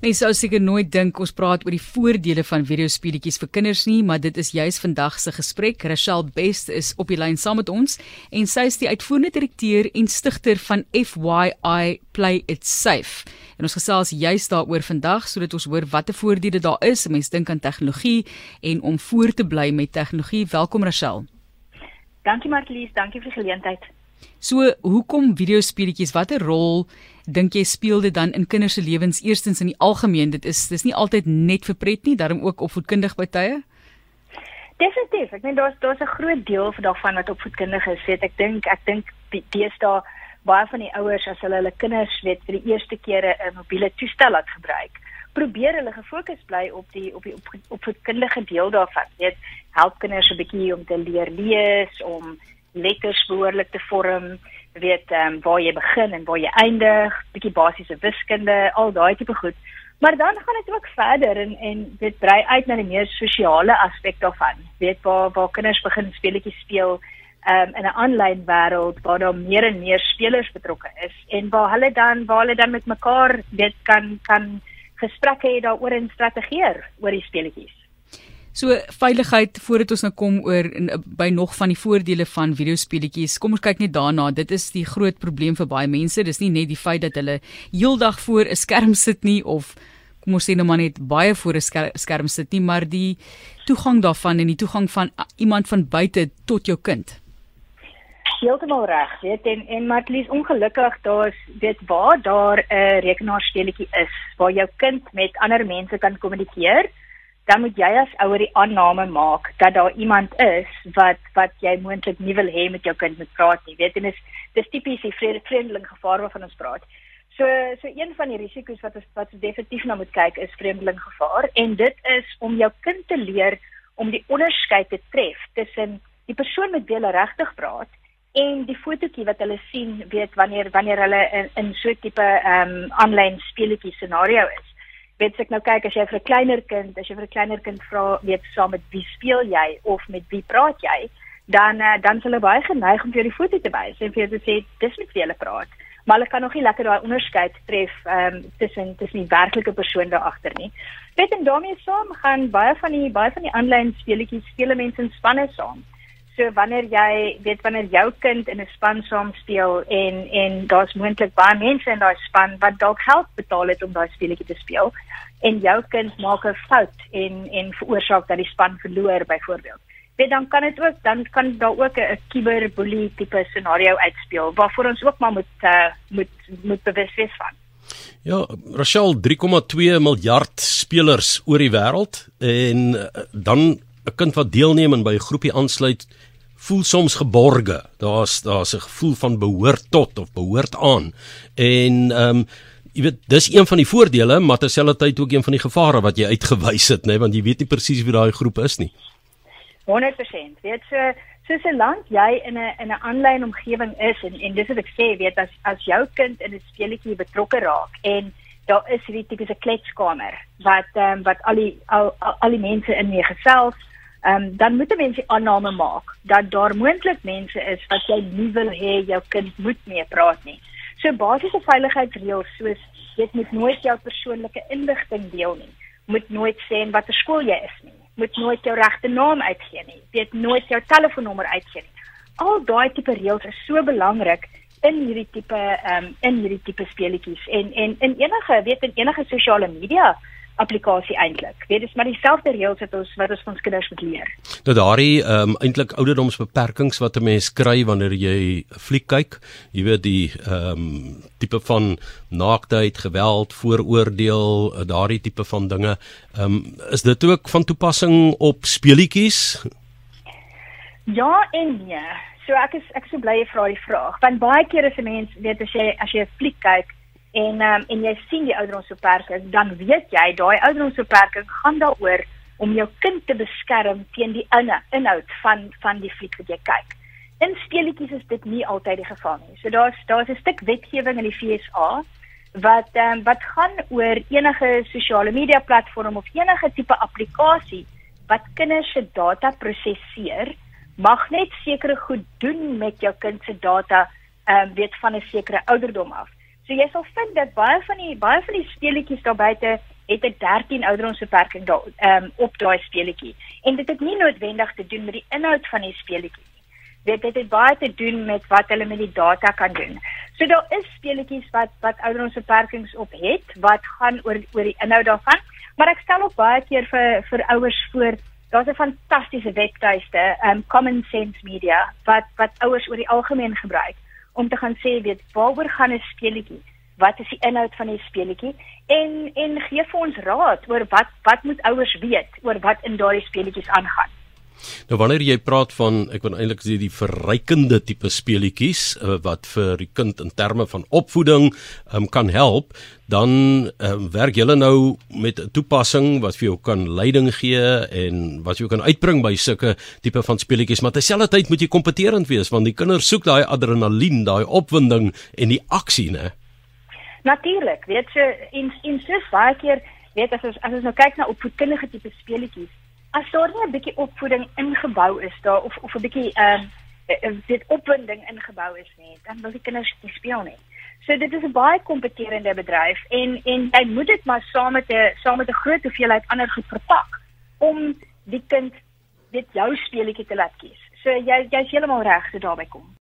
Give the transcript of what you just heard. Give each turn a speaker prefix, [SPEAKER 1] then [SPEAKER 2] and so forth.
[SPEAKER 1] Mense sou seker nooit dink ons praat oor die voordele van videospeletjies vir kinders nie, maar dit is juis vandag se gesprek. Rachel Best is op die lyn saam met ons en sy is die uitvoerende direkteur en stigter van FYI Play It Safe. En ons gesels juis daaroor vandag sodat ons hoor watter voordele daar is. Mense dink aan tegnologie en om voor te bly met tegnologie. Welkom Rachel.
[SPEAKER 2] Dankie Marlies, dankie vir die geleentheid.
[SPEAKER 1] So, hoekom videospeletjies? Watter rol dink jy speel dit dan in kinders se lewens eerstens in die algemeen? Dit is dis nie altyd net vir pret nie, daarom ook opvoedkundig by tye.
[SPEAKER 2] Definitief. Ek meen daar's daar's 'n groot deel van daarvan wat opvoedkundig is. Weet ek dink ek dink deesdae baie van die ouers as hulle hulle kinders weet vir die eerste keer 'n mobiele toestel laat gebruik, probeer hulle gefokus bly op die op die opvoedkundige deel daarvan. Weet help kinders 'n bietjie om te leer lees, om letters behoorlik te vorm, weet ehm um, waar jy begin en waar jy eindig, bietjie basiese wiskunde, al daai tipe goed. Maar dan gaan dit ook verder en en dit brei uit na die meer sosiale aspek daarvan. Weet waar waar kinders begin speletjies speel ehm um, in 'n aanlyn wêreld waar daar meer en meer spelers betrokke is en waar hulle dan waar hulle dan met mekaar weet kan kan gesprekke hê daaroor en strategieer oor die speletjies.
[SPEAKER 1] So veiligheid voordat ons nou kom oor in, by nog van die voordele van videospeletjies. Kom ons kyk net daarna. Dit is die groot probleem vir baie mense. Dis nie net die feit dat hulle heeldag voor 'n skerm sit nie of kom ons sê nou maar net baie voor 'n skerm sit nie, maar die toegang daarvan en die toegang van iemand van buite tot jou kind.
[SPEAKER 2] Heeltemal reg, weet en en Matlies ongelukkig daar's dit waar daar 'n rekenaarspeletjie is waar jou kind met ander mense kan kommunikeer dan moet jy as ouer die aanname maak dat daar iemand is wat wat jy moontlik nie wil hê met jou kind moet praat nie. Weet jy, dis dis tipies die vreemdeling gevaar waarvan ons praat. So so een van die risiko's wat ons wat ons definitief na moet kyk is vreemdeling gevaar en dit is om jou kind te leer om die onderskeid te tref tussen die persoon met wie hulle regtig praat en die fotootjie wat hulle sien weet wanneer wanneer hulle in, in so 'n tipe ehm um, aanlyn speletjie scenario is weet ek nou kyk as jy vir 'n kleiner kind, as jy vir 'n kleiner kind vra weet saam met wie speel jy of met wie praat jy, dan uh, dan sal hulle baie geneig om vir die foto te wys en vir jou te sê dis met wie hulle praat. Maar hulle kan nog nie lekker daai onderskeid tref ehm um, tussen tussen die werklike persoon daar agter nie. Weet en daarmee saam gaan baie van die baie van die aanlyn speletjies speel mense in spanne saam. So wanneer jy weet wanneer jou kind in 'n span saam speel en en daar's moontlik baie mense in daai span wat dalk geld betaal het om daai speletjie te speel en jou kind maak 'n fout en en veroorsaak dat die span verloor byvoorbeeld. Weet dan kan dit ook dan kan daar ook 'n cyberbully tipe scenario uitspeel waarvoor ons ook maar moet uh, moet moet bewus wees van.
[SPEAKER 3] Ja, Rachel 3,2 miljard spelers oor die wêreld en uh, dan 'n kind wat deelneem en by 'n groepie aansluit voel soms geborge. Daar's daar's 'n gevoel van behoort tot of behoort aan. En ehm um, jy weet dis een van die voordele, maar terselfdertyd ook een van die gevare wat jy uitgewys het, nê, nee, want jy weet nie presies wie daai groep is nie.
[SPEAKER 2] 100%. Weet so soos 'n land jy in 'n in 'n aanlyn omgewing is en en dis wat ek sê, weet as as jou kind in 'n speletjie betrokke raak en daar is hierdie tipiese kletskamer wat ehm um, wat al die al, al, al die mense in mee gesels ehm um, dan moet 'n mens die aanname maak dat daar moontlik mense is wat jy nie wil hê jou kind moet mee praat nie. So basiese veiligheidsreëls soos jy moet nooit jou persoonlike inligting deel nie. Moet nooit sê in watter skool jy is nie. Moet nooit jou regte naam uitgee nie. Weet nooit jou telefoonnommer uitgee nie. Al daai tipe reëls is so belangrik in hierdie tipe ehm um, in hierdie tipe speletjies en en in enige weet in enige sosiale media applikasie eintlik. Weet dis maar dieselfde reëls wat ons wat ons vir ons kinders moet leer.
[SPEAKER 3] Nou daardie ehm um, eintlik ouderdomsbeperkings wat 'n mens kry wanneer jy 'n fliek kyk, jy weet die ehm um, tipe van naaktheid, geweld, vooroordeel, eh, daardie tipe van dinge. Ehm um, is dit ook van toepassing op speletjies?
[SPEAKER 2] Ja en nee. So ek is ek is so bly jy vra die vraag. Want baie keer as 'n mens weet as jy as jy 'n fliek kyk en um, en jy sien die ouderdomsbeperking, dan weet jy daai ouderdomsbeperking gaan daaroor om jou kind te beskerm teen die inhoud van van die fliek wat jy kyk. In speletjies is dit nie altyd die geval nie. So daar's daar's 'n stuk wetgewing in die FSA wat um, wat gaan oor enige sosiale media platform of enige tipe applikasie wat kinders se data prosesseer, mag net sekere goed doen met jou kind se data ehm um, weet van 'n sekere ouderdom af. So jy sal vind dat baie van die baie van die speletjies daar buite het 'n 13 ouderdomsbeperking daar um, op daai speletjie. En dit het nie noodwendig te doen met die inhoud van die speletjie nie. Dit het, het baie te doen met wat hulle met die data kan doen. So daar is speletjies wat wat ouderdomsbeperkings op het wat gaan oor oor die inhoud daarvan, maar ek stel ook baie keer vir vir ouers voor Daar's 'n fantastiese webtuiste, um Common Sense Media wat wat ouers oor die algemeen gebruik om te gaan sê weet waaroor gaan 'n speletjie? Wat is die inhoud van die speletjie? En en gee vir ons raad oor wat wat moet ouers weet oor wat in daardie speletjies aangaan.
[SPEAKER 3] Nou wanneer jy praat van ek wil eintlik sê die verrykende tipe speletjies uh, wat vir die kind in terme van opvoeding um, kan help, dan um, werk julle nou met 'n toepassing wat vir jou kan leiding gee en wat jy kan uitbring by sulke tipe van speletjies, maar terselfdertyd moet jy kompeterend wees want die kinders soek daai adrenalien, daai opwinding en die aksie, né?
[SPEAKER 2] Natuurlik, weet jy, in in so baie keer weet as ons as ons nou kyk na opvoedkundige tipe speletjies as daar nie 'n bietjie opvoeding ingebou is daar of of 'n bietjie ehm uh, dit opwinding ingebou is nie, dan wil die kinders nie speel nie. So dit is 'n baie kompeterende bedryf en en jy moet dit maar saam met 'n saam met 'n groot hoeveelheid ander goed verpak om die kind dit jou speletjie te laat kies. So jy jy's heeltemal reg so daarby kom.